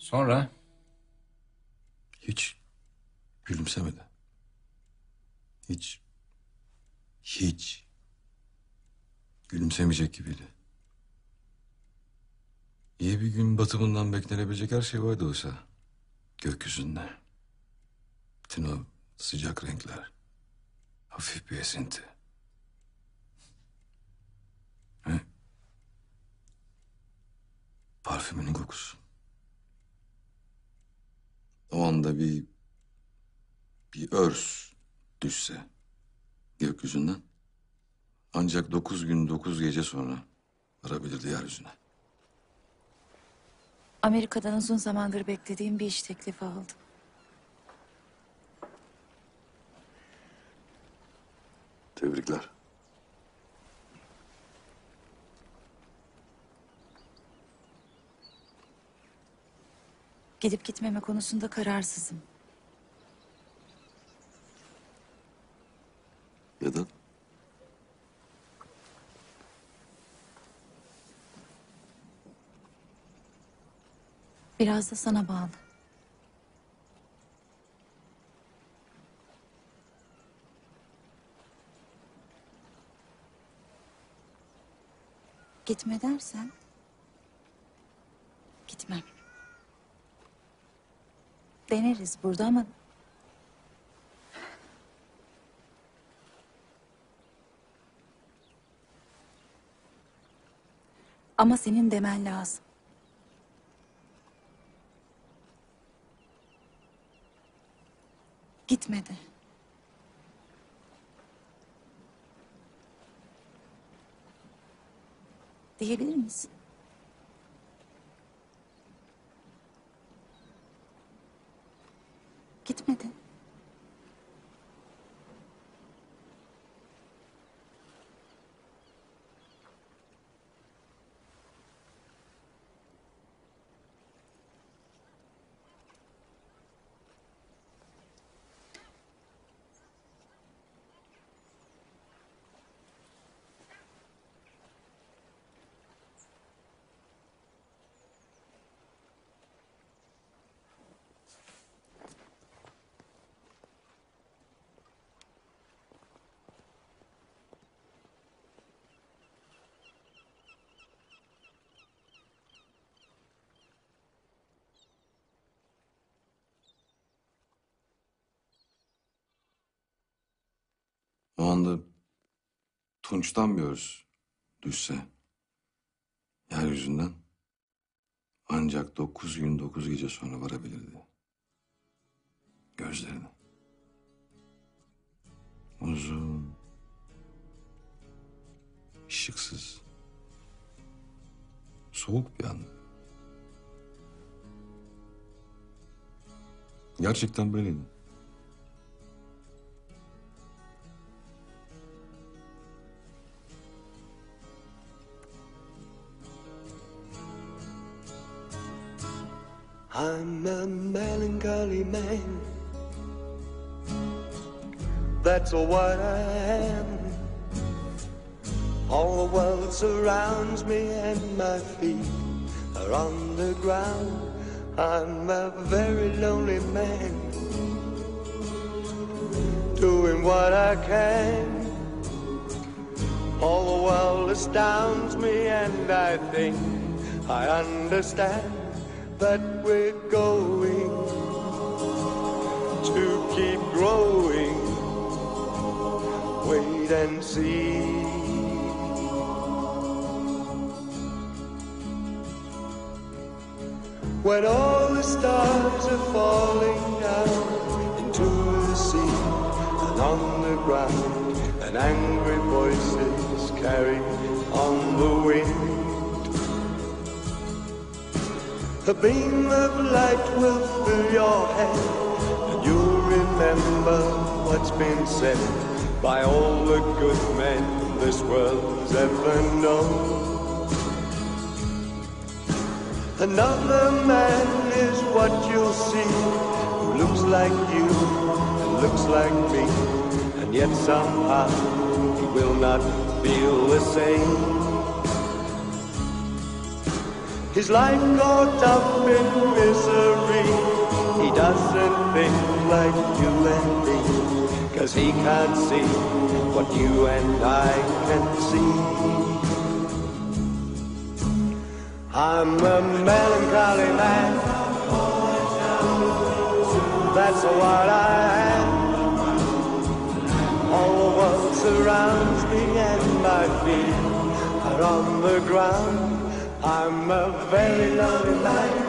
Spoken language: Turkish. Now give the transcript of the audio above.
Sonra Hiç gülümsemedi. Hiç, hiç gülümsemeyecek gibiydi. İyi bir gün batımından beklenebilecek her şey vardı oysa. Gökyüzünde. Bütün o sıcak renkler. Hafif bir esinti. He? Parfümünün kokusu. O anda bir bir örs düşse gökyüzünden ancak dokuz gün dokuz gece sonra varabilirdi yeryüzüne. Amerika'dan uzun zamandır beklediğim bir iş teklifi aldım. Tebrikler. Gidip gitmeme konusunda kararsızım. Neden? Biraz da sana bağlı. Gitme dersen Deneriz burada ama ama senin demen lazım. Gitmedi. Diyebilir misin? Gitmedi. O anda tunçtan bir örs düşse yeryüzünden ancak dokuz gün dokuz gece sonra varabilirdi. Gözlerine. Uzun, ışıksız, soğuk bir an. Gerçekten böyleydi. I'm a melancholy man. That's what I am. All the world surrounds me and my feet are on the ground. I'm a very lonely man. Doing what I can. All the world astounds me and I think I understand that we're going to keep growing. Wait and see. When all the stars are falling down into the sea and on the ground, and angry voices carry on the wind. A beam of light will fill your head, and you'll remember what's been said by all the good men this world's ever known. Another man is what you'll see, who looks like you and looks like me, and yet somehow he will not feel the same. His life caught up in misery. He doesn't think like you and me. Cause he can't see what you and I can see. I'm a melancholy man. That's what I am. All the world surrounds me and my feet are on the ground. I'm a very lonely man.